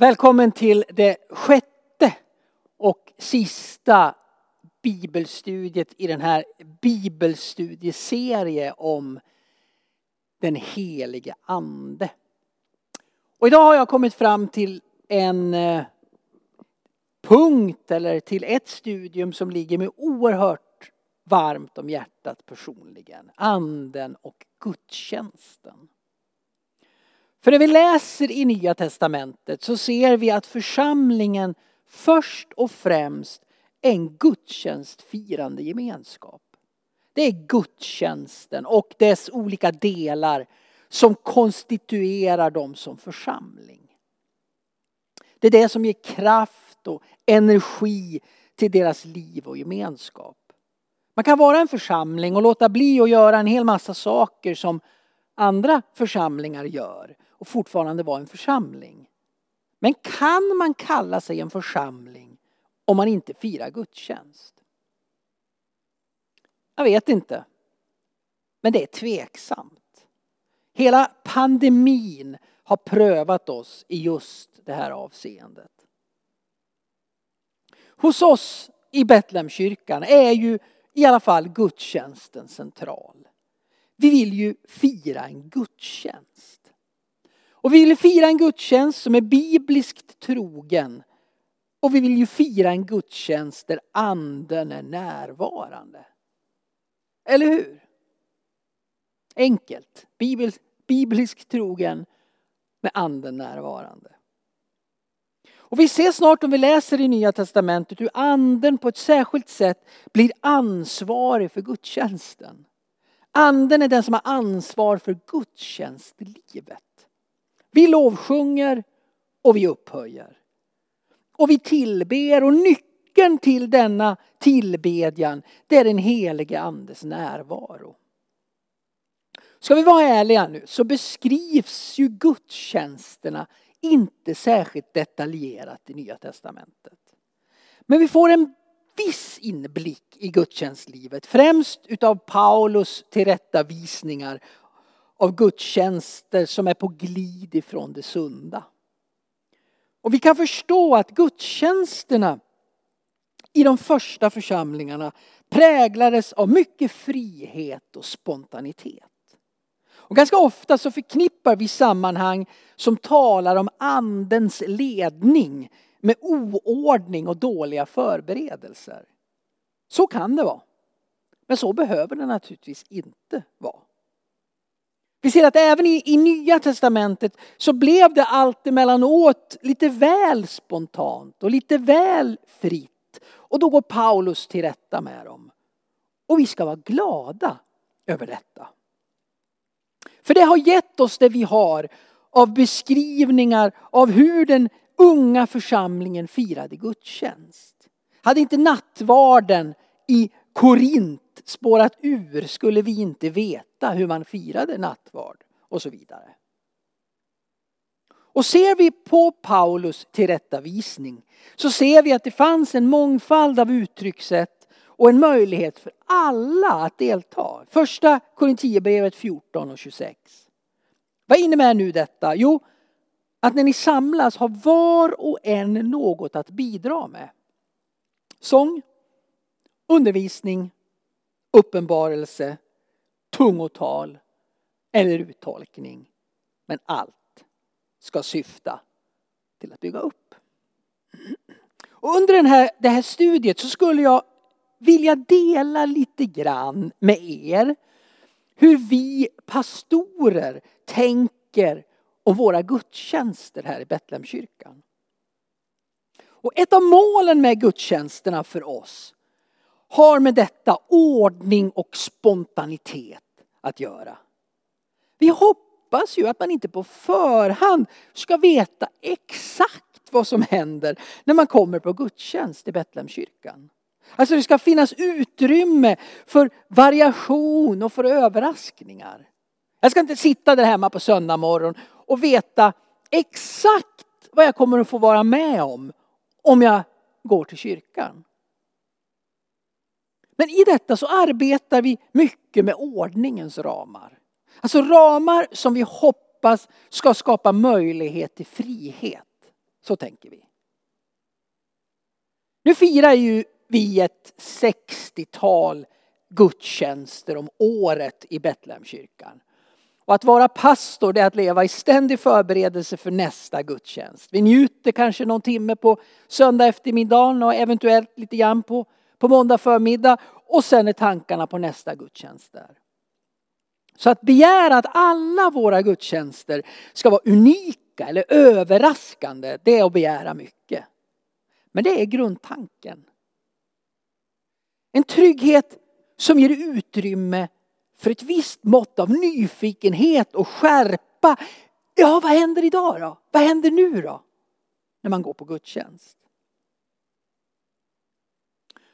Välkommen till det sjätte och sista bibelstudiet i den här bibelstudieserie om den helige ande. Och idag har jag kommit fram till en eh, punkt eller till ett studium som ligger mig oerhört varmt om hjärtat personligen. Anden och gudstjänsten. För när vi läser i Nya Testamentet så ser vi att församlingen först och främst är en gudstjänstfirande gemenskap. Det är gudstjänsten och dess olika delar som konstituerar dem som församling. Det är det som ger kraft och energi till deras liv och gemenskap. Man kan vara en församling och låta bli att göra en hel massa saker som andra församlingar gör och fortfarande vara en församling. Men kan man kalla sig en församling om man inte firar gudstjänst? Jag vet inte. Men det är tveksamt. Hela pandemin har prövat oss i just det här avseendet. Hos oss i Betlehemskyrkan är ju i alla fall gudstjänsten central. Vi vill ju fira en gudstjänst. Och vi vill fira en gudstjänst som är bibliskt trogen. Och vi vill ju fira en gudstjänst där anden är närvarande. Eller hur? Enkelt. bibliskt trogen med anden närvarande. Och vi ser snart om vi läser i Nya Testamentet hur anden på ett särskilt sätt blir ansvarig för gudstjänsten. Anden är den som har ansvar för gudstjänstlivet. Vi lovsjunger och vi upphöjer. Och vi tillber och nyckeln till denna tillbedjan det är den helige andes närvaro. Ska vi vara ärliga nu så beskrivs ju gudstjänsterna inte särskilt detaljerat i Nya Testamentet. Men vi får en viss inblick i gudstjänstlivet. Främst utav Paulus tillrättavisningar av gudstjänster som är på glid ifrån det sunda. Och vi kan förstå att gudstjänsterna i de första församlingarna präglades av mycket frihet och spontanitet. Och ganska ofta så förknippar vi sammanhang som talar om andens ledning med oordning och dåliga förberedelser. Så kan det vara. Men så behöver det naturligtvis inte vara. Vi ser att även i, i Nya Testamentet så blev det allt emellanåt lite väl spontant och lite väl fritt. Och då går Paulus till rätta med dem. Och vi ska vara glada över detta. För det har gett oss det vi har av beskrivningar av hur den unga församlingen firade gudstjänst. Hade inte nattvarden i Korint spårat ur skulle vi inte veta hur man firade nattvard och så vidare. Och ser vi på Paulus tillrättavisning så ser vi att det fanns en mångfald av uttryckssätt och en möjlighet för alla att delta. Första Korinthierbrevet 14 och 26. Vad innebär nu detta? Jo, att när ni samlas har var och en något att bidra med. Sång, undervisning, uppenbarelse, tungotal eller uttolkning. Men allt ska syfta till att bygga upp. Och under den här, det här studiet så skulle jag vilja dela lite grann med er hur vi pastorer tänker om våra gudstjänster här i Betlehemskyrkan. Och ett av målen med gudstjänsterna för oss har med detta ordning och spontanitet att göra. Vi hoppas ju att man inte på förhand ska veta exakt vad som händer när man kommer på gudstjänst i Betlehemskyrkan. Alltså det ska finnas utrymme för variation och för överraskningar. Jag ska inte sitta där hemma på söndag morgon och veta exakt vad jag kommer att få vara med om om jag går till kyrkan. Men i detta så arbetar vi mycket med ordningens ramar. Alltså ramar som vi hoppas ska skapa möjlighet till frihet. Så tänker vi. Nu firar ju vi ett 60-tal gudstjänster om året i Betlehemskyrkan. Och att vara pastor det är att leva i ständig förberedelse för nästa gudstjänst. Vi njuter kanske någon timme på söndag eftermiddag och eventuellt lite grann på, på måndag förmiddag. Och sen är tankarna på nästa gudstjänst där. Så att begära att alla våra gudstjänster ska vara unika eller överraskande, det är att begära mycket. Men det är grundtanken. En trygghet som ger utrymme för ett visst mått av nyfikenhet och skärpa. Ja, vad händer idag då? Vad händer nu då? När man går på gudstjänst.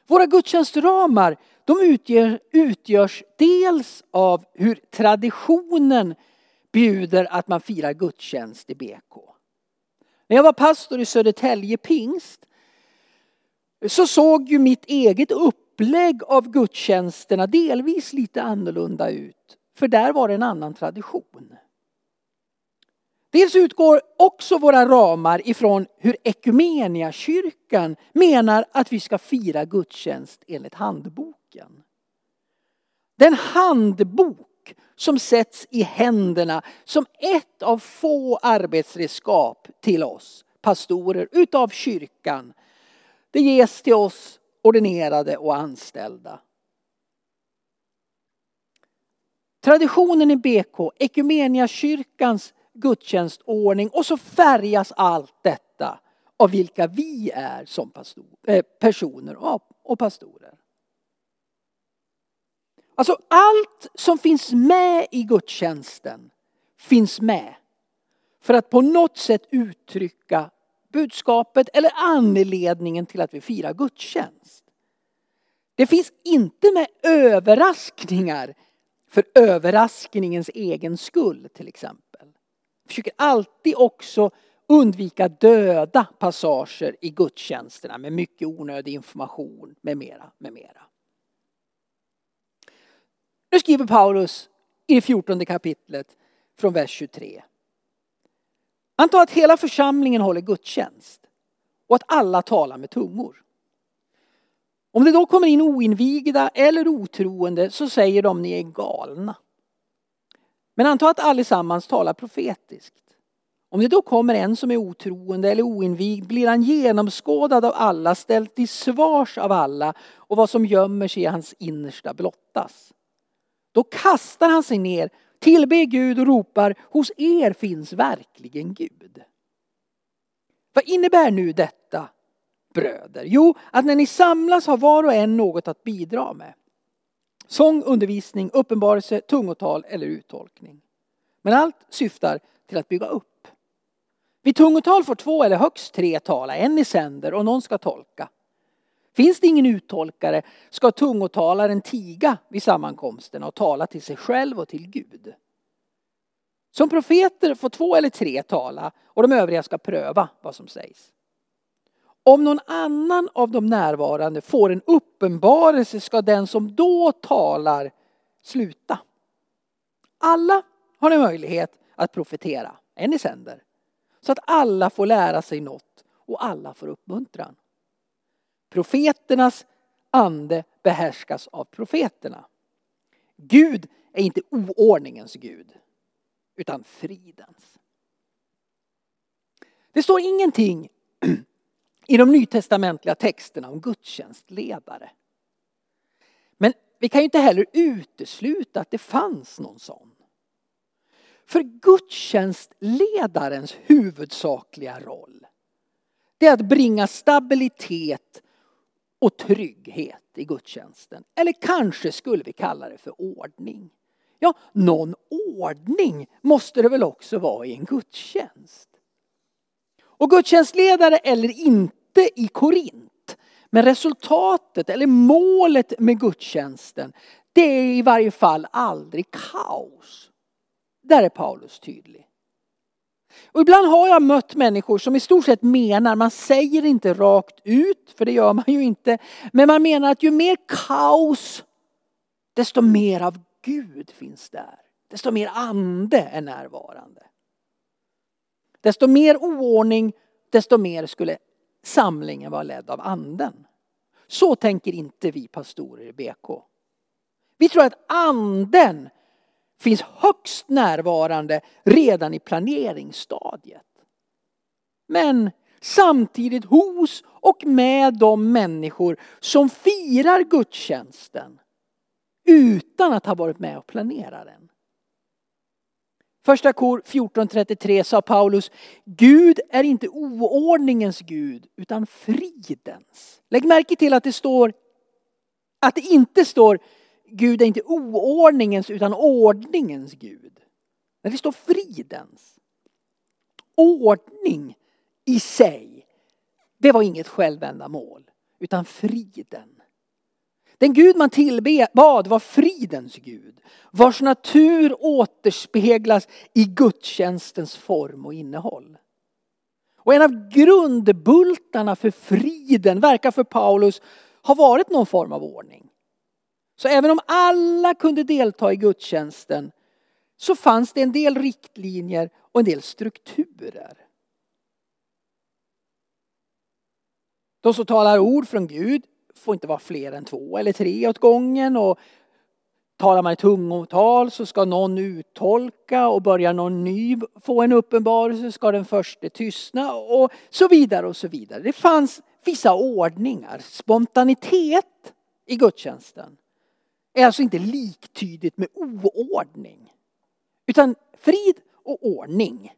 Våra gudstjänstramar de utgör, utgörs dels av hur traditionen bjuder att man firar gudstjänst i BK. När jag var pastor i Södertälje pingst så såg ju mitt eget upplägg av gudstjänsterna delvis lite annorlunda ut. För där var det en annan tradition. Dels utgår också våra ramar ifrån hur Ekumeniakyrkan menar att vi ska fira gudstjänst enligt handboken. Den handbok som sätts i händerna som ett av få arbetsredskap till oss pastorer utav kyrkan. Det ges till oss ordinerade och anställda. Traditionen i BK, Ekumeniakyrkans gudstjänstordning och så färgas allt detta av vilka vi är som pastor, eh, personer och pastorer. Alltså allt som finns med i gudstjänsten finns med för att på något sätt uttrycka budskapet eller anledningen till att vi firar gudstjänst. Det finns inte med överraskningar för överraskningens egen skull till exempel försöker alltid också undvika döda passager i gudstjänsterna med mycket onödig information med mera, med mera. Nu skriver Paulus i det fjortonde kapitlet från vers 23. Anta att hela församlingen håller gudstjänst och att alla talar med tungor. Om det då kommer in oinvigda eller otroende så säger de ni är galna. Men anta att allesammans talar profetiskt. Om det då kommer en som är otroende eller oinvigd blir han genomskådad av alla, ställd till svars av alla och vad som gömmer sig i hans innersta blottas. Då kastar han sig ner, tillber Gud och ropar hos er finns verkligen Gud. Vad innebär nu detta bröder? Jo, att när ni samlas har var och en något att bidra med. Sång, undervisning, uppenbarelse, tungotal eller uttolkning. Men allt syftar till att bygga upp. Vid tungotal får två eller högst tre tala, en i sänder och någon ska tolka. Finns det ingen uttolkare ska tungotalaren tiga vid sammankomsten och tala till sig själv och till Gud. Som profeter får två eller tre tala och de övriga ska pröva vad som sägs. Om någon annan av de närvarande får en uppenbarelse ska den som då talar sluta. Alla har en möjlighet att profetera, en i sänder. Så att alla får lära sig något och alla får uppmuntran. Profeternas ande behärskas av profeterna. Gud är inte oordningens Gud, utan fridens. Det står ingenting i de nytestamentliga texterna om gudstjänstledare. Men vi kan ju inte heller utesluta att det fanns någon sån. För gudstjänstledarens huvudsakliga roll det är att bringa stabilitet och trygghet i gudstjänsten. Eller kanske skulle vi kalla det för ordning. Ja, någon ordning måste det väl också vara i en gudstjänst. Och gudstjänstledare eller inte i Korint. Men resultatet eller målet med gudstjänsten det är i varje fall aldrig kaos. Där är Paulus tydlig. Och ibland har jag mött människor som i stort sett menar, man säger inte rakt ut, för det gör man ju inte, men man menar att ju mer kaos, desto mer av Gud finns där. Desto mer ande är närvarande. Desto mer oordning, desto mer skulle samlingen vara ledd av anden. Så tänker inte vi pastorer i BK. Vi tror att anden finns högst närvarande redan i planeringsstadiet. Men samtidigt hos och med de människor som firar gudstjänsten utan att ha varit med och planerat den. Första kor 14.33 sa Paulus, Gud är inte oordningens Gud utan fridens. Lägg märke till att det står att det inte står Gud är inte oordningens utan ordningens Gud. Men det står fridens. Ordning i sig, det var inget självändamål utan friden. Den Gud man tillbad var fridens Gud, vars natur återspeglas i gudstjänstens form och innehåll. Och en av grundbultarna för friden verkar för Paulus ha varit någon form av ordning. Så även om alla kunde delta i gudstjänsten så fanns det en del riktlinjer och en del strukturer. De som talar ord från Gud får inte vara fler än två eller tre åt gången. Och talar man i tungotal så ska någon uttolka och börjar någon ny få en uppenbarelse ska den första tystna och så vidare och så vidare. Det fanns vissa ordningar, spontanitet i gudstjänsten är alltså inte liktydigt med oordning. Utan frid och ordning,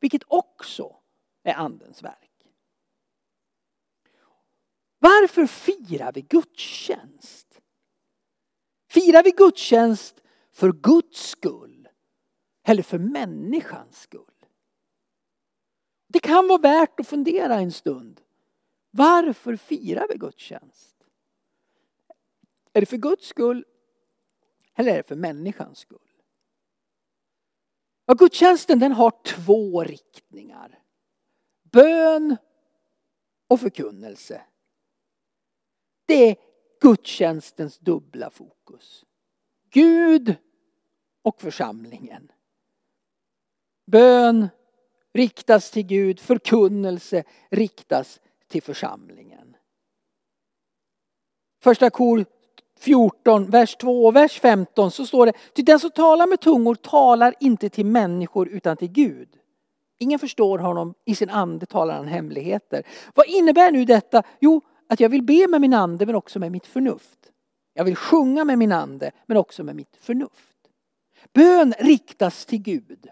vilket också är andens verk. Varför firar vi gudstjänst? Firar vi gudstjänst för Guds skull eller för människans skull? Det kan vara värt att fundera en stund. Varför firar vi gudstjänst? Är det för Guds skull eller är det för människans skull? Ja, gudstjänsten den har två riktningar. Bön och förkunnelse. Det är gudstjänstens dubbla fokus. Gud och församlingen. Bön riktas till Gud, förkunnelse riktas till församlingen. Första kor 14, vers 2 och vers 15 så står det, ty den som talar med tungor talar inte till människor utan till Gud. Ingen förstår honom, i sin ande talar han hemligheter. Vad innebär nu detta? Jo, att jag vill be med min ande men också med mitt förnuft. Jag vill sjunga med min ande men också med mitt förnuft. Bön riktas till Gud.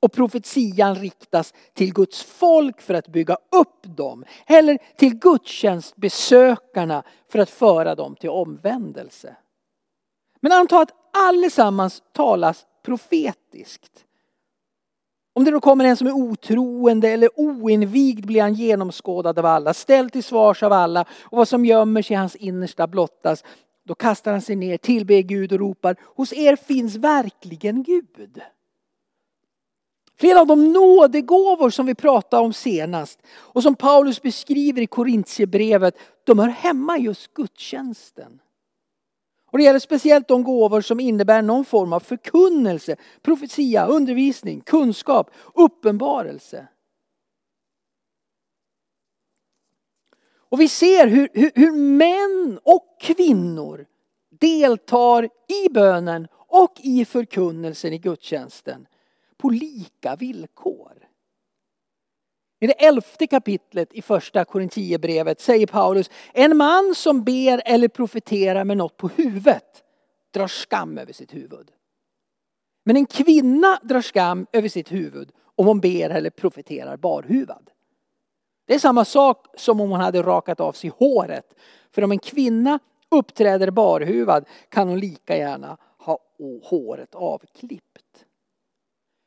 Och profetian riktas till Guds folk för att bygga upp dem. Eller till gudstjänstbesökarna för att föra dem till omvändelse. Men anta att allesammans talas profetiskt. Om det då kommer en som är otroende eller oinvigd blir han genomskådad av alla, ställd till svars av alla och vad som gömmer sig i hans innersta blottas. Då kastar han sig ner, tillber Gud och ropar, hos er finns verkligen Gud. Flera av de nådegåvor som vi pratade om senast och som Paulus beskriver i Korintierbrevet, de hör hemma i just gudstjänsten. Och det gäller speciellt de gåvor som innebär någon form av förkunnelse, profetia, undervisning, kunskap, uppenbarelse. Och vi ser hur, hur, hur män och kvinnor deltar i bönen och i förkunnelsen i gudstjänsten på lika villkor. I det elfte kapitlet i första Korintierbrevet säger Paulus, en man som ber eller profeterar med något på huvudet drar skam över sitt huvud. Men en kvinna drar skam över sitt huvud om hon ber eller profeterar barhuvad. Det är samma sak som om hon hade rakat av sig håret. För om en kvinna uppträder barhuvad kan hon lika gärna ha håret avklippt.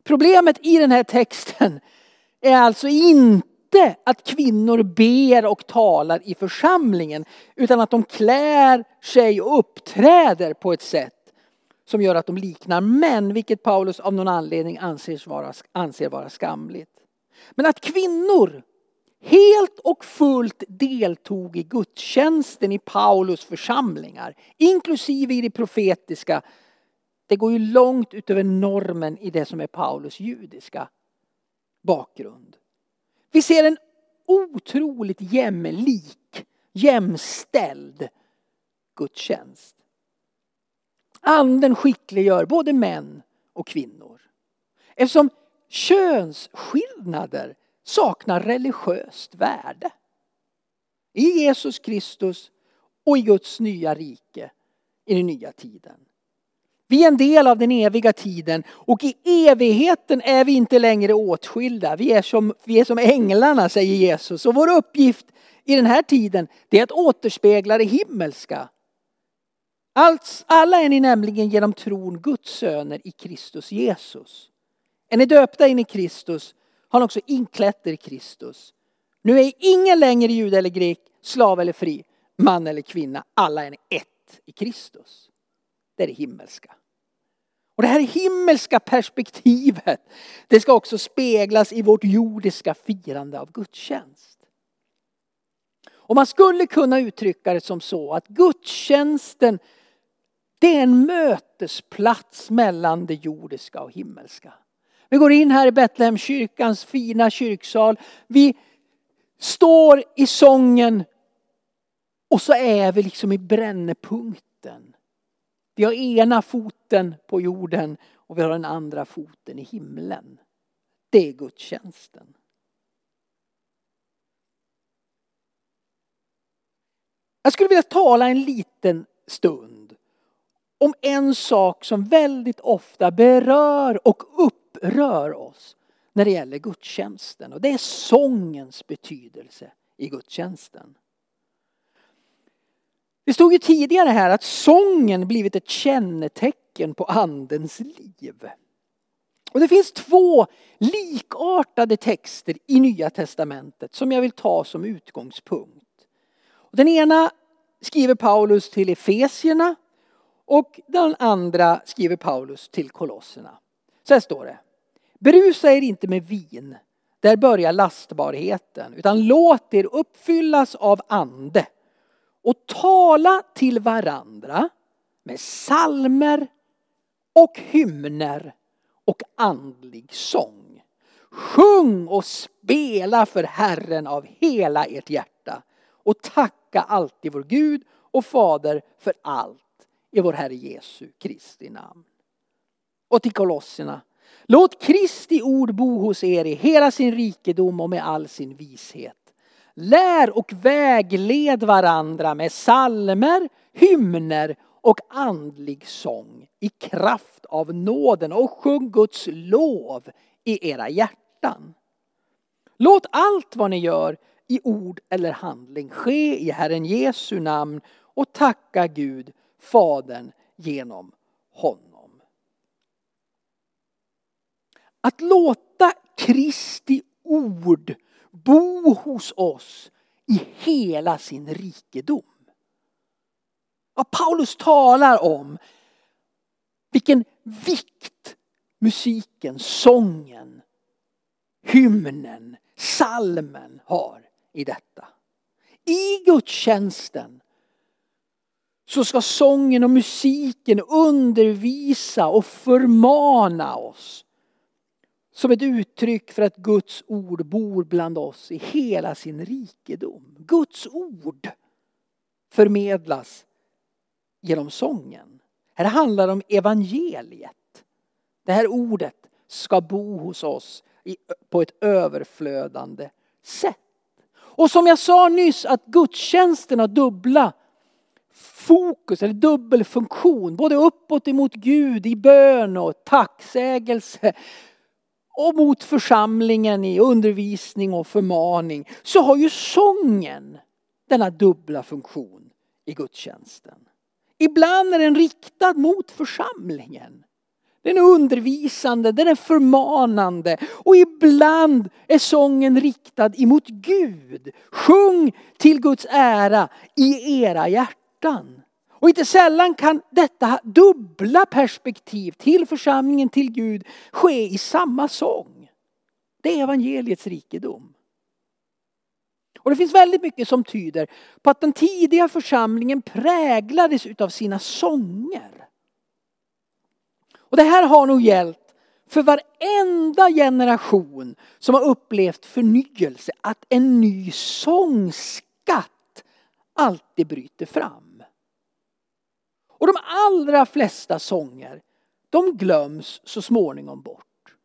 Problemet i den här texten är alltså inte att kvinnor ber och talar i församlingen utan att de klär sig och uppträder på ett sätt som gör att de liknar män, vilket Paulus av någon anledning anser vara, anser vara skamligt. Men att kvinnor helt och fullt deltog i gudstjänsten i Paulus församlingar, inklusive i det profetiska, det går ju långt utöver normen i det som är Paulus judiska bakgrund. Vi ser en otroligt jämlik, jämställd gudstjänst. Anden skickliggör både män och kvinnor. Eftersom könsskillnader saknar religiöst värde. I Jesus Kristus och i Guds nya rike i den nya tiden. Vi är en del av den eviga tiden och i evigheten är vi inte längre åtskilda. Vi är som, vi är som änglarna säger Jesus. Och vår uppgift i den här tiden det är att återspegla det himmelska. Allt, alla är ni nämligen genom tron Guds söner i Kristus Jesus. Är ni döpta in i Kristus har ni också inklätt er i Kristus. Nu är ingen längre jude eller grek, slav eller fri, man eller kvinna. Alla är ni ett i Kristus. Det är det himmelska. Och det här himmelska perspektivet, det ska också speglas i vårt jordiska firande av gudstjänst. Och man skulle kunna uttrycka det som så att gudstjänsten det är en mötesplats mellan det jordiska och himmelska. Vi går in här i Betlehemskyrkans fina kyrksal. Vi står i sången och så är vi liksom i brännpunkten. Vi har ena foten på jorden och vi har den andra foten i himlen. Det är gudstjänsten. Jag skulle vilja tala en liten stund om en sak som väldigt ofta berör och upprör oss när det gäller gudstjänsten. Och det är sångens betydelse i gudstjänsten. Det stod ju tidigare här att sången blivit ett kännetecken på andens liv. Och det finns två likartade texter i Nya Testamentet som jag vill ta som utgångspunkt. Den ena skriver Paulus till Efesierna och den andra skriver Paulus till Kolosserna. Så här står det. Berusa er inte med vin, där börjar lastbarheten, utan låt er uppfyllas av ande och tala till varandra med salmer och hymner och andlig sång. Sjung och spela för Herren av hela ert hjärta och tacka alltid vår Gud och Fader för allt i vår Herre Jesu Kristi namn. Och till kolosserna. Låt Kristi ord bo hos er i hela sin rikedom och med all sin vishet Lär och vägled varandra med salmer, hymner och andlig sång i kraft av nåden och sjung Guds lov i era hjärtan. Låt allt vad ni gör i ord eller handling ske i Herren Jesu namn och tacka Gud, Fadern, genom honom. Att låta Kristi ord bo hos oss i hela sin rikedom. Vad Paulus talar om, vilken vikt musiken, sången, hymnen, salmen har i detta. I gudstjänsten så ska sången och musiken undervisa och förmana oss som ett uttryck för att Guds ord bor bland oss i hela sin rikedom. Guds ord förmedlas genom sången. Här handlar det om evangeliet. Det här ordet ska bo hos oss på ett överflödande sätt. Och som jag sa nyss att gudstjänsten har dubbla fokus eller dubbel funktion. Både uppåt emot Gud i bön och tacksägelse och mot församlingen i undervisning och förmaning så har ju sången denna dubbla funktion i gudstjänsten. Ibland är den riktad mot församlingen. Den är undervisande, den är förmanande och ibland är sången riktad emot Gud. Sjung till Guds ära i era hjärtan. Och inte sällan kan detta dubbla perspektiv till församlingen, till Gud ske i samma sång. Det är evangeliets rikedom. Och det finns väldigt mycket som tyder på att den tidiga församlingen präglades utav sina sånger. Och det här har nog gällt för varenda generation som har upplevt förnyelse att en ny sångskatt alltid bryter fram. Och de allra flesta sånger, de glöms så småningom bort.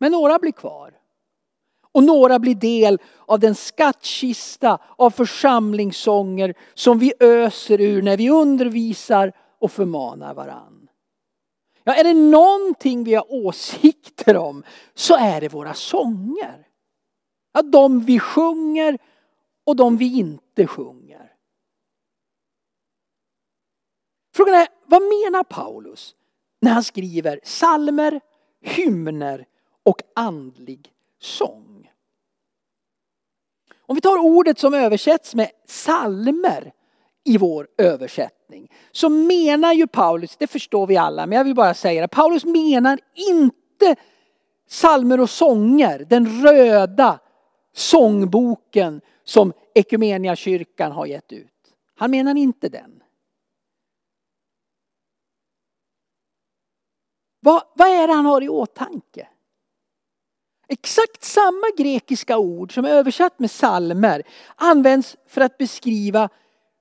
Men några blir kvar. Och några blir del av den skattkista av församlingssånger som vi öser ur när vi undervisar och förmanar varann. Ja, är det någonting vi har åsikter om så är det våra sånger. Ja, de vi sjunger och de vi inte sjunger. Frågan är, vad menar Paulus när han skriver salmer, hymner och andlig sång? Om vi tar ordet som översätts med salmer i vår översättning så menar ju Paulus, det förstår vi alla, men jag vill bara säga det. Paulus menar inte salmer och sånger, den röda sångboken som kyrkan har gett ut. Han menar inte den. Vad, vad är det han har i åtanke? Exakt samma grekiska ord som är översatt med salmer används för att beskriva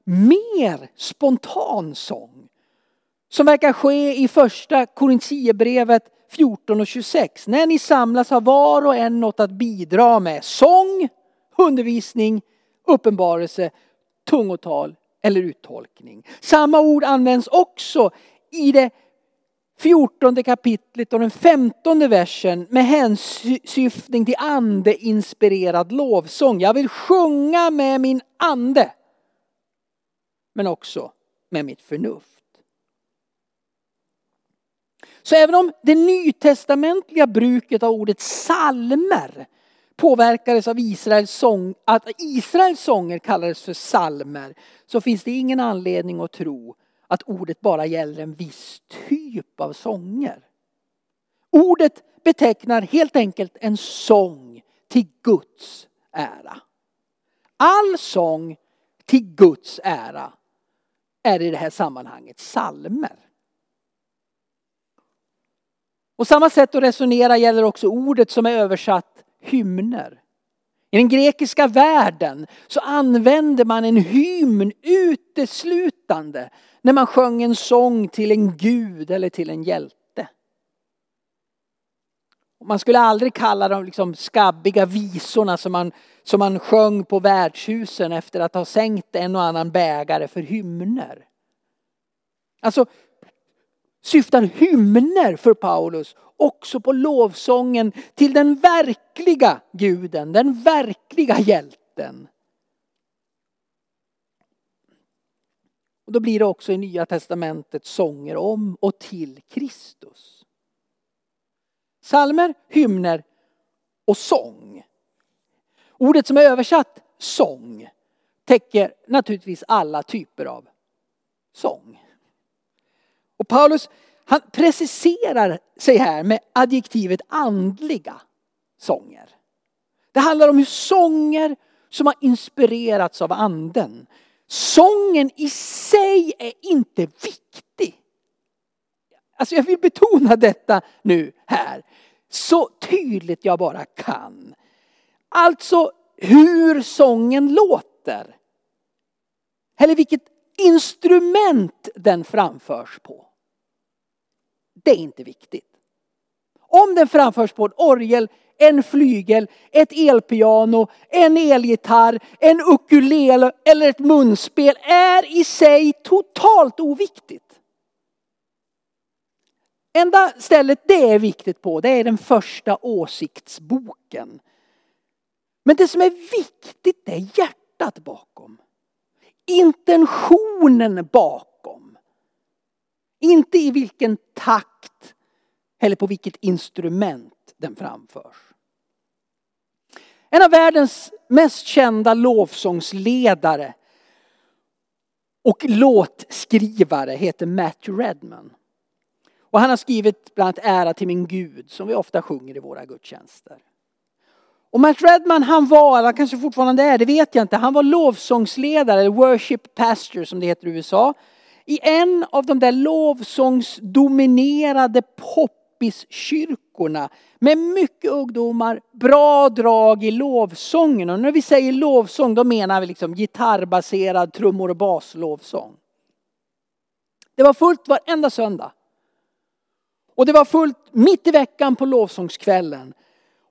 mer spontan sång. Som verkar ske i första Korintierbrevet 14 och 26. När ni samlas har var och en något att bidra med. Sång, undervisning, uppenbarelse, tungotal eller uttolkning. Samma ord används också i det 14 kapitlet och den 15 versen med hänsyftning till andeinspirerad lovsång. Jag vill sjunga med min ande men också med mitt förnuft. Så även om det nytestamentliga bruket av ordet salmer påverkades av Israels sång, att Israels sånger kallades för salmer så finns det ingen anledning att tro att ordet bara gäller en viss typ av sånger. Ordet betecknar helt enkelt en sång till Guds ära. All sång till Guds ära är i det här sammanhanget salmer. Och samma sätt att resonera gäller också ordet som är översatt hymner. I den grekiska världen så använde man en hymn uteslutande när man sjöng en sång till en gud eller till en hjälte. Man skulle aldrig kalla de liksom skabbiga visorna som man, som man sjöng på värdshusen efter att ha sänkt en och annan bägare för hymner. Alltså syftar hymner för Paulus också på lovsången till den verkliga guden, den verkliga hjälten. Och då blir det också i Nya Testamentet sånger om och till Kristus. Salmer, hymner och sång. Ordet som är översatt sång täcker naturligtvis alla typer av sång. Paulus han preciserar sig här med adjektivet andliga sånger. Det handlar om hur sånger som har inspirerats av anden. Sången i sig är inte viktig. Alltså jag vill betona detta nu här. Så tydligt jag bara kan. Alltså hur sången låter. Eller vilket instrument den framförs på. Det är inte viktigt. Om den framförs på en orgel, en flygel, ett elpiano, en elgitarr, en ukulele eller ett munspel är i sig totalt oviktigt. Enda stället det är viktigt på det är den första åsiktsboken. Men det som är viktigt det är hjärtat bakom. Intentionen bakom. Inte i vilken takt eller på vilket instrument den framförs. En av världens mest kända lovsångsledare och låtskrivare heter Matt Redman. Och han har skrivit bland annat Ära till min Gud som vi ofta sjunger i våra gudstjänster. Och Matt Redman han var, eller kanske fortfarande är, det vet jag inte, han var lovsångsledare, worship pastor som det heter i USA. I en av de där lovsångsdominerade poppiskyrkorna med mycket ungdomar, bra drag i lovsången. Och när vi säger lovsång då menar vi liksom gitarrbaserad trummor och baslovsång. Det var fullt varenda söndag. Och det var fullt mitt i veckan på lovsångskvällen.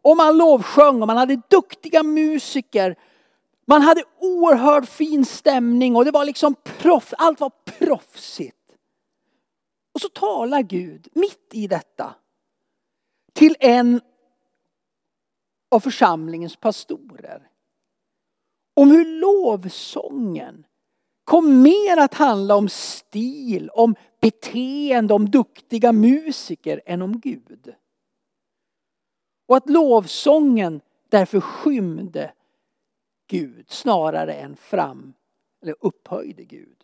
Och man lovsjöng och man hade duktiga musiker. Man hade oerhört fin stämning och det var liksom proff, allt var proffsigt. Och så talar Gud mitt i detta till en av församlingens pastorer. Om hur lovsången kom mer att handla om stil, om beteende, om duktiga musiker än om Gud. Och att lovsången därför skymde Gud snarare än fram eller upphöjde Gud.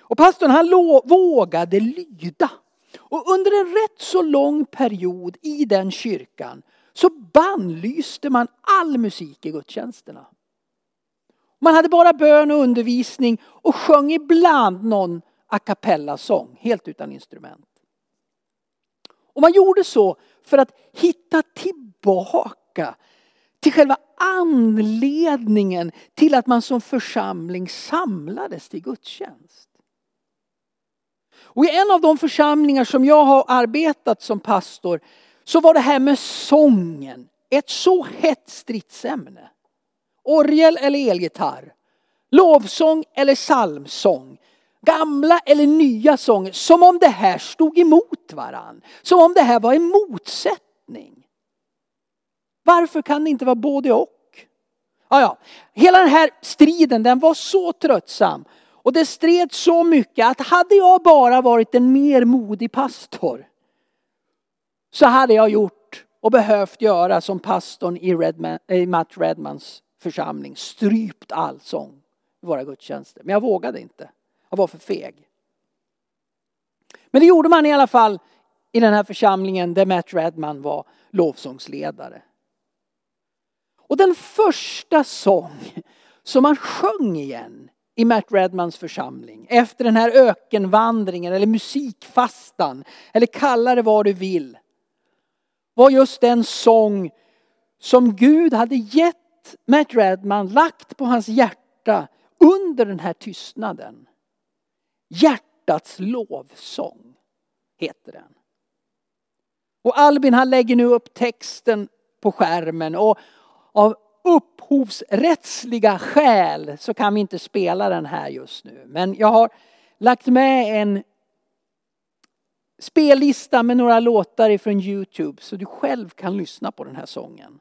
Och pastorn han vågade lyda. Och under en rätt så lång period i den kyrkan så bannlyste man all musik i gudstjänsterna. Man hade bara bön och undervisning och sjöng ibland någon a cappella-sång, helt utan instrument. Och man gjorde så för att hitta tillbaka till själva anledningen till att man som församling samlades till gudstjänst. Och i en av de församlingar som jag har arbetat som pastor så var det här med sången ett så hett stridsämne. Orgel eller elgitarr. Lovsång eller psalmsång. Gamla eller nya sånger. Som om det här stod emot varann. Som om det här var en motsättning. Varför kan det inte vara både och? Ja, ja. Hela den här striden den var så tröttsam. Och det stred så mycket att hade jag bara varit en mer modig pastor så hade jag gjort och behövt göra som pastorn i, Redman, i Matt Redmans församling. Strypt all sång i våra gudstjänster. Men jag vågade inte. Jag var för feg. Men det gjorde man i alla fall i den här församlingen där Matt Redman var lovsångsledare. Och den första sång som man sjöng igen i Matt Redmans församling efter den här ökenvandringen eller musikfastan eller kalla det vad du vill. Var just den sång som Gud hade gett Matt Redman lagt på hans hjärta under den här tystnaden. Hjärtats lovsång heter den. Och Albin han lägger nu upp texten på skärmen och av upphovsrättsliga skäl så kan vi inte spela den här just nu. Men jag har lagt med en spellista med några låtar ifrån Youtube så du själv kan lyssna på den här sången.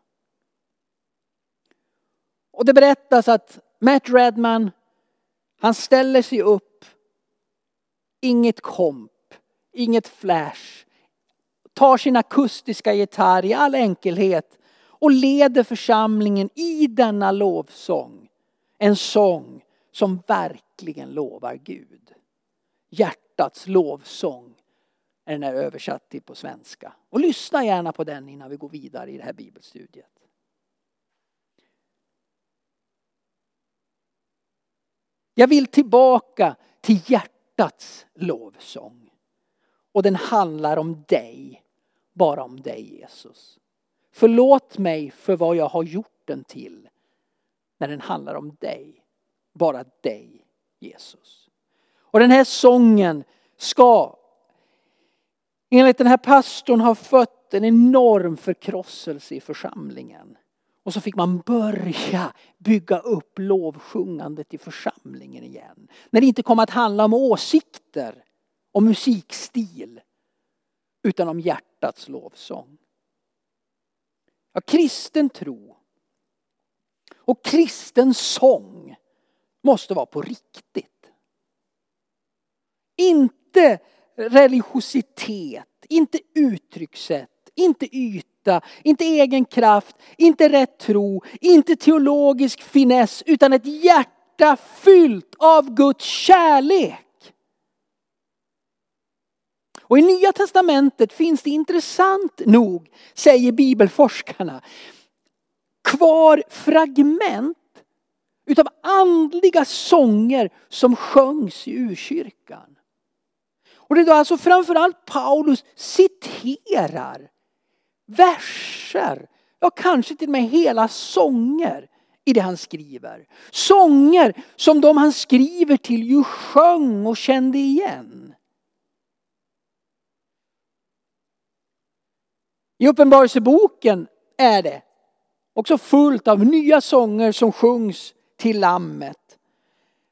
Och det berättas att Matt Redman, han ställer sig upp, inget komp, inget flash, tar sin akustiska gitarr i all enkelhet och leder församlingen i denna lovsång. En sång som verkligen lovar Gud. Hjärtats lovsång är den här översatt till på svenska. Och lyssna gärna på den innan vi går vidare i det här bibelstudiet. Jag vill tillbaka till hjärtats lovsång. Och den handlar om dig, bara om dig Jesus. Förlåt mig för vad jag har gjort den till. När den handlar om dig, bara dig Jesus. Och den här sången ska enligt den här pastorn ha fött en enorm förkrosselse i församlingen. Och så fick man börja bygga upp lovsjungandet i församlingen igen. När det inte kom att handla om åsikter, och musikstil, utan om hjärtats lovsång. Ja, kristen tro och kristen sång måste vara på riktigt. Inte religiositet, inte uttryckssätt, inte yta inte egen kraft, inte rätt tro, inte teologisk finess utan ett hjärta fyllt av Guds kärlek. Och i Nya Testamentet finns det intressant nog, säger bibelforskarna, kvar fragment utav andliga sånger som sjöngs i urkyrkan. Och det är då alltså framförallt Paulus citerar verser, ja kanske till och med hela sånger i det han skriver. Sånger som de han skriver till ju sjöng och kände igen. I Uppenbarelseboken är det också fullt av nya sånger som sjungs till Lammet.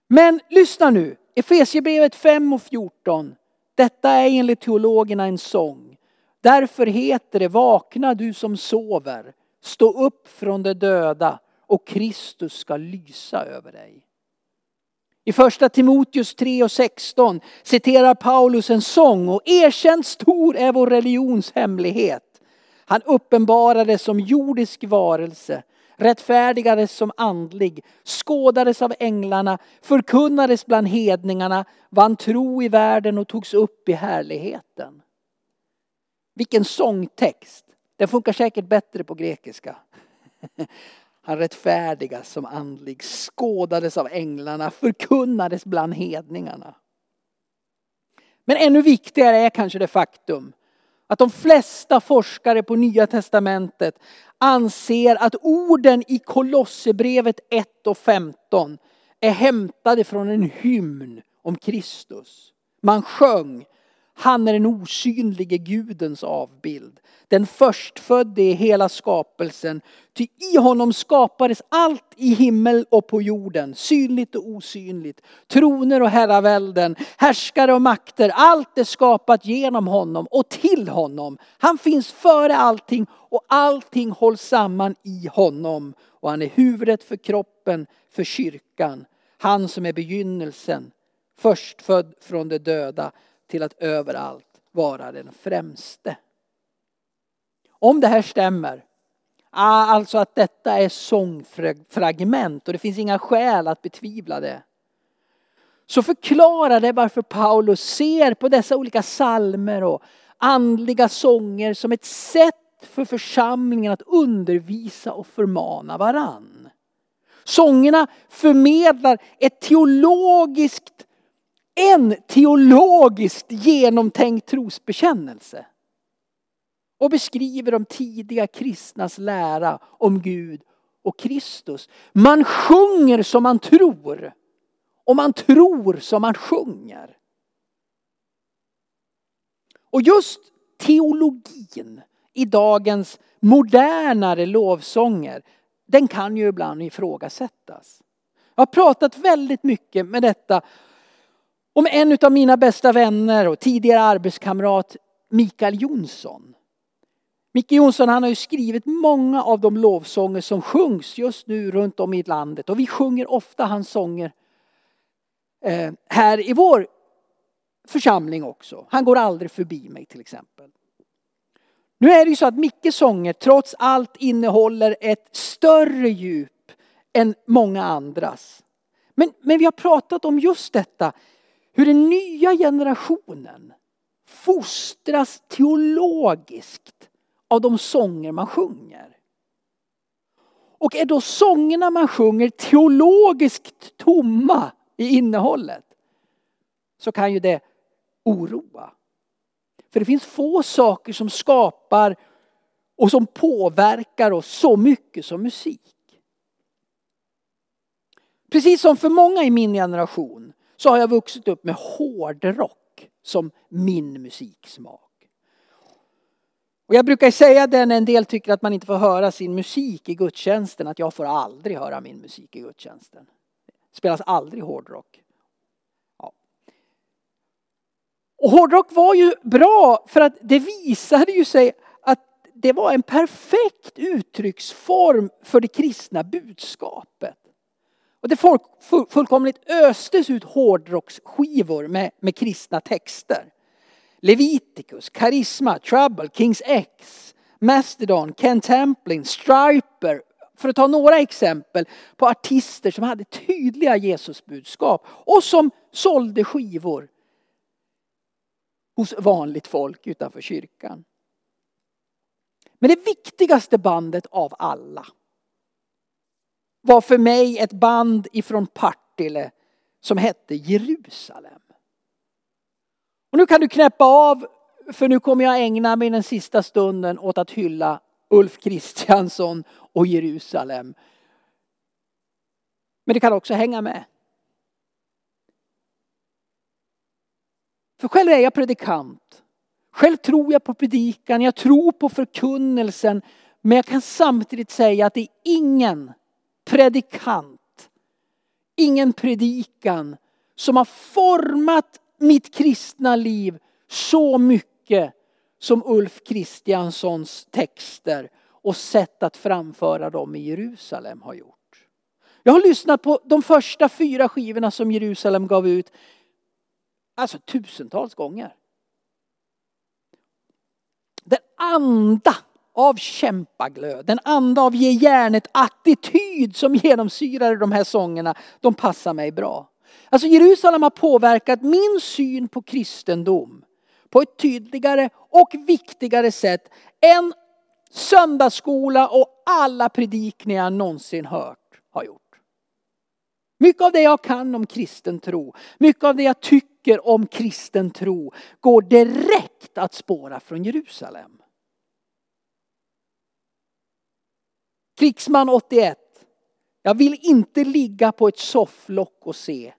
Men lyssna nu, Efesierbrevet 5 och 14. Detta är enligt teologerna en sång. Därför heter det Vakna du som sover, stå upp från de döda och Kristus ska lysa över dig. I första Timoteus 3 och 16 citerar Paulus en sång och erkänt stor är vår religions hemlighet. Han uppenbarades som jordisk varelse, rättfärdigades som andlig, skådades av änglarna, förkunnades bland hedningarna, vann tro i världen och togs upp i härligheten. Vilken sångtext! Den funkar säkert bättre på grekiska. Han rättfärdigas som andlig, skådades av änglarna, förkunnades bland hedningarna. Men ännu viktigare är kanske det faktum att de flesta forskare på Nya Testamentet anser att orden i Kolosserbrevet 1 och 15 är hämtade från en hymn om Kristus. Man sjöng han är den osynlige Gudens avbild. Den förstfödde i hela skapelsen. Ty i honom skapades allt i himmel och på jorden, synligt och osynligt. Troner och herravälden, härskare och makter. Allt är skapat genom honom och till honom. Han finns före allting och allting hålls samman i honom. Och han är huvudet för kroppen, för kyrkan. Han som är begynnelsen, förstfödd från de döda till att överallt vara den främste. Om det här stämmer, alltså att detta är sångfragment och det finns inga skäl att betvivla det. Så förklarar det varför Paulus ser på dessa olika salmer och andliga sånger som ett sätt för församlingen att undervisa och förmana varann. Sångerna förmedlar ett teologiskt en teologiskt genomtänkt trosbekännelse. Och beskriver de tidiga kristnas lära om Gud och Kristus. Man sjunger som man tror. Och man tror som man sjunger. Och just teologin i dagens modernare lovsånger, den kan ju ibland ifrågasättas. Jag har pratat väldigt mycket med detta om en av mina bästa vänner och tidigare arbetskamrat Mikael Jonsson. Micke Jonsson han har ju skrivit många av de lovsånger som sjungs just nu runt om i landet och vi sjunger ofta hans sånger eh, här i vår församling också. Han går aldrig förbi mig till exempel. Nu är det ju så att Mickes sånger trots allt innehåller ett större djup än många andras. Men, men vi har pratat om just detta hur den nya generationen fostras teologiskt av de sånger man sjunger. Och är då sångerna man sjunger teologiskt tomma i innehållet så kan ju det oroa. För det finns få saker som skapar och som påverkar oss så mycket som musik. Precis som för många i min generation så har jag vuxit upp med hårdrock som min musiksmak. Och jag brukar säga det när en del tycker att man inte får höra sin musik i gudstjänsten, att jag får aldrig höra min musik i gudstjänsten. Det spelas aldrig hårdrock. Ja. Och hårdrock var ju bra för att det visade ju sig att det var en perfekt uttrycksform för det kristna budskapet. Och det folk, fullkomligt östes ut hårdrocksskivor med, med kristna texter. Leviticus, Karisma, Trouble, Kings X, Mastodon, Ken Templin, Striper. För att ta några exempel på artister som hade tydliga Jesusbudskap och som sålde skivor hos vanligt folk utanför kyrkan. Men det viktigaste bandet av alla var för mig ett band ifrån Partille som hette Jerusalem. Och nu kan du knäppa av för nu kommer jag ägna mig den sista stunden åt att hylla Ulf Kristiansson och Jerusalem. Men det kan också hänga med. För själv är jag predikant. Själv tror jag på predikan, jag tror på förkunnelsen. Men jag kan samtidigt säga att det är ingen predikant, ingen predikan som har format mitt kristna liv så mycket som Ulf Kristianssons texter och sätt att framföra dem i Jerusalem har gjort. Jag har lyssnat på de första fyra skivorna som Jerusalem gav ut, alltså tusentals gånger. Den anda av kämpaglöd, den anda av ge järnet attityd som genomsyrar de här sångerna, de passar mig bra. Alltså Jerusalem har påverkat min syn på kristendom på ett tydligare och viktigare sätt än söndagsskola och alla predikningar jag någonsin hört har gjort. Mycket av det jag kan om kristen tro, mycket av det jag tycker om kristen tro går direkt att spåra från Jerusalem. Krigsman 81. Jag vill inte ligga på ett sofflock och se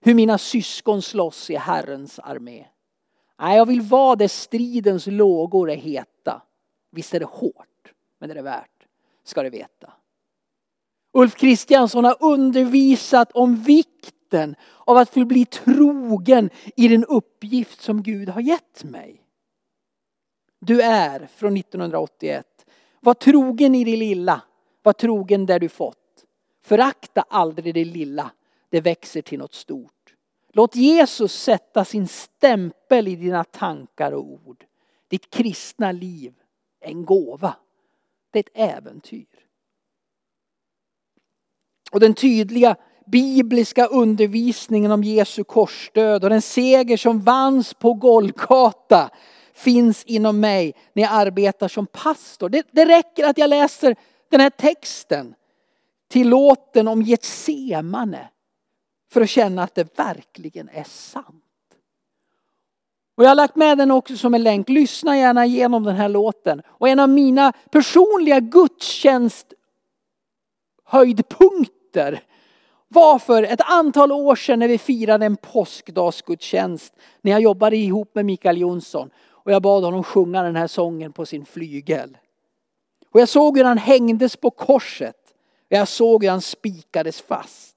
hur mina syskon slåss i Herrens armé. Nej, jag vill vara där stridens lågor är heta. Visst är det hårt, men det är det värt, ska du veta. Ulf Kristiansson har undervisat om vikten av att förbli trogen i den uppgift som Gud har gett mig. Du är från 1981. Var trogen i det lilla. Var trogen där du fått. Förakta aldrig det lilla. Det växer till något stort. Låt Jesus sätta sin stämpel i dina tankar och ord. Ditt kristna liv är en gåva. Det är ett äventyr. Och den tydliga bibliska undervisningen om Jesu korsdöd och den seger som vanns på Golgata finns inom mig när jag arbetar som pastor. Det, det räcker att jag läser den här texten till låten om Getsemane för att känna att det verkligen är sant. Och jag har lagt med den också som en länk. Lyssna gärna igenom den här låten. Och en av mina personliga gudstjänst höjdpunkter var för ett antal år sedan när vi firade en påskdagsgudstjänst. När jag jobbade ihop med Mikael Jonsson. Och jag bad honom sjunga den här sången på sin flygel. Och jag såg hur han hängdes på korset. Och jag såg hur han spikades fast.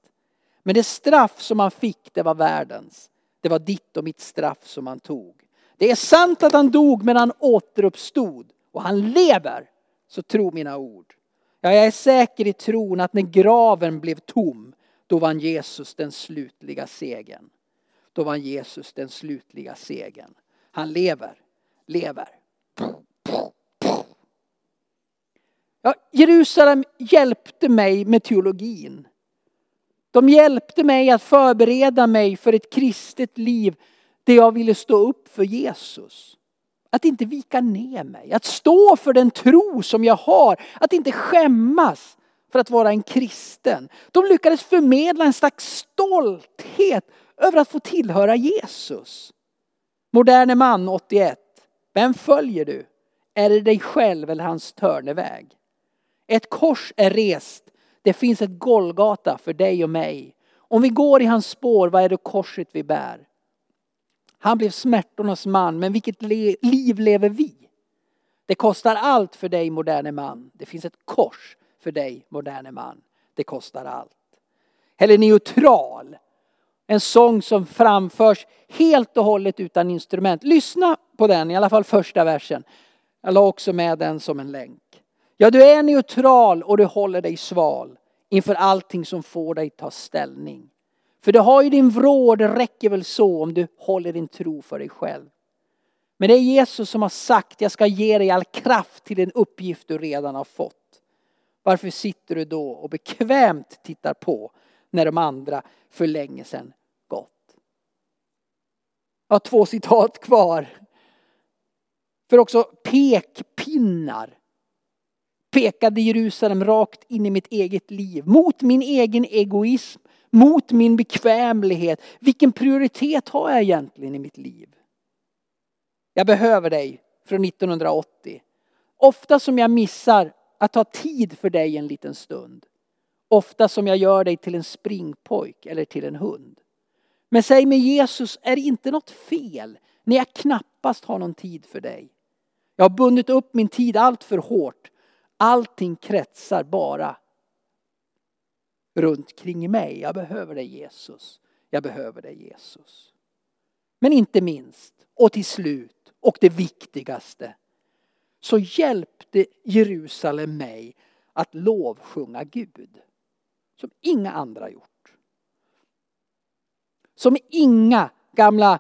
Men det straff som han fick, det var världens. Det var ditt och mitt straff som han tog. Det är sant att han dog men han återuppstod och han lever. Så tro mina ord. Ja, jag är säker i tron att när graven blev tom, då vann Jesus den slutliga segern. Då vann Jesus den slutliga segern. Han lever, lever. Ja, Jerusalem hjälpte mig med teologin. De hjälpte mig att förbereda mig för ett kristet liv där jag ville stå upp för Jesus. Att inte vika ner mig, att stå för den tro som jag har, att inte skämmas för att vara en kristen. De lyckades förmedla en slags stolthet över att få tillhöra Jesus. Moderne man 81. Vem följer du? Är det dig själv eller hans törneväg? Ett kors är rest det finns ett Golgata för dig och mig. Om vi går i hans spår, vad är det korset vi bär? Han blev smärtornas man, men vilket le liv lever vi? Det kostar allt för dig moderne man. Det finns ett kors för dig moderne man. Det kostar allt. Eller neutral. En sång som framförs helt och hållet utan instrument. Lyssna på den, i alla fall första versen. Jag la också med den som en länk. Ja, du är neutral och du håller dig sval inför allting som får dig ta ställning. För du har ju din vrå, det räcker väl så om du håller din tro för dig själv. Men det är Jesus som har sagt, jag ska ge dig all kraft till den uppgift du redan har fått. Varför sitter du då och bekvämt tittar på när de andra för länge sedan gått? Jag har två citat kvar. För också pekpinnar pekade Jerusalem rakt in i mitt eget liv. Mot min egen egoism, mot min bekvämlighet. Vilken prioritet har jag egentligen i mitt liv? Jag behöver dig från 1980. Ofta som jag missar att ta tid för dig en liten stund. Ofta som jag gör dig till en springpojk eller till en hund. Men säg mig Jesus, är det inte något fel när jag knappast har någon tid för dig? Jag har bundit upp min tid allt för hårt. Allting kretsar bara runt kring mig. Jag behöver dig Jesus. Jag behöver dig Jesus. Men inte minst och till slut och det viktigaste så hjälpte Jerusalem mig att lovsjunga Gud. Som inga andra gjort. Som inga gamla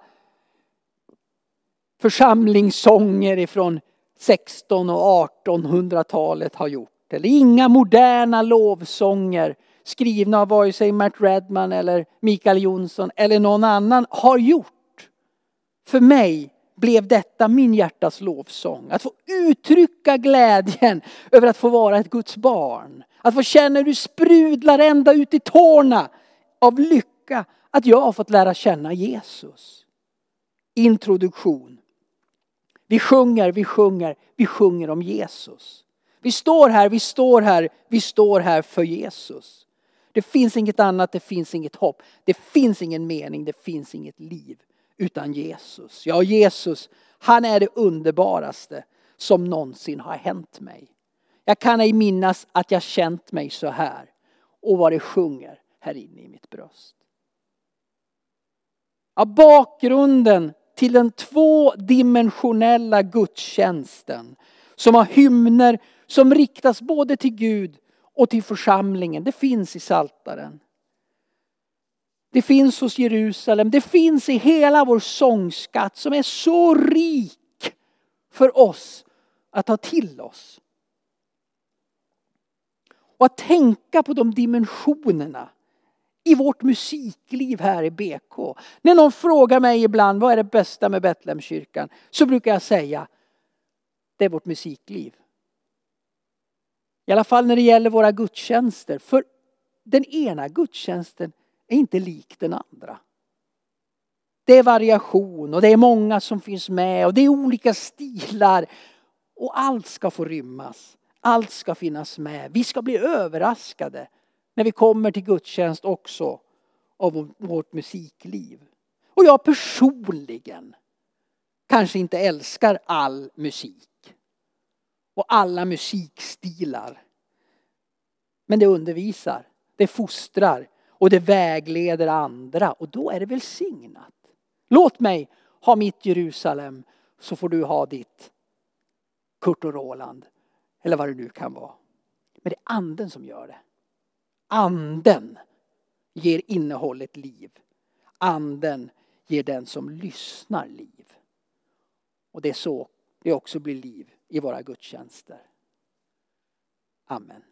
församlingssånger ifrån 16 och 1800-talet har gjort. Eller inga moderna lovsånger skrivna av vare sig Matt Redman eller Mikael Jonsson eller någon annan har gjort. För mig blev detta min hjärtas lovsång. Att få uttrycka glädjen över att få vara ett Guds barn. Att få känna hur du sprudlar ända ut i tårna av lycka att jag har fått lära känna Jesus. Introduktion. Vi sjunger, vi sjunger, vi sjunger om Jesus. Vi står här, vi står här, vi står här för Jesus. Det finns inget annat, det finns inget hopp. Det finns ingen mening, det finns inget liv utan Jesus. Ja, Jesus, han är det underbaraste som någonsin har hänt mig. Jag kan ej minnas att jag känt mig så här och vad det sjunger här inne i mitt bröst. Ja, bakgrunden till den tvådimensionella gudstjänsten som har hymner som riktas både till Gud och till församlingen. Det finns i Saltaren. Det finns hos Jerusalem. Det finns i hela vår sångskatt som är så rik för oss att ta till oss. Och att tänka på de dimensionerna i vårt musikliv här i BK. När någon frågar mig ibland vad är det bästa med Betlehemskyrkan så brukar jag säga det är vårt musikliv. I alla fall när det gäller våra gudstjänster. För den ena gudstjänsten är inte lik den andra. Det är variation och det är många som finns med och det är olika stilar. Och allt ska få rymmas. Allt ska finnas med. Vi ska bli överraskade när vi kommer till gudstjänst också av vårt musikliv. Och jag personligen kanske inte älskar all musik och alla musikstilar. Men det undervisar, det fostrar och det vägleder andra och då är det välsignat. Låt mig ha mitt Jerusalem så får du ha ditt Kurt och Roland eller vad det nu kan vara. Men det är anden som gör det. Anden ger innehållet liv. Anden ger den som lyssnar liv. Och det är så det också blir liv i våra gudstjänster. Amen.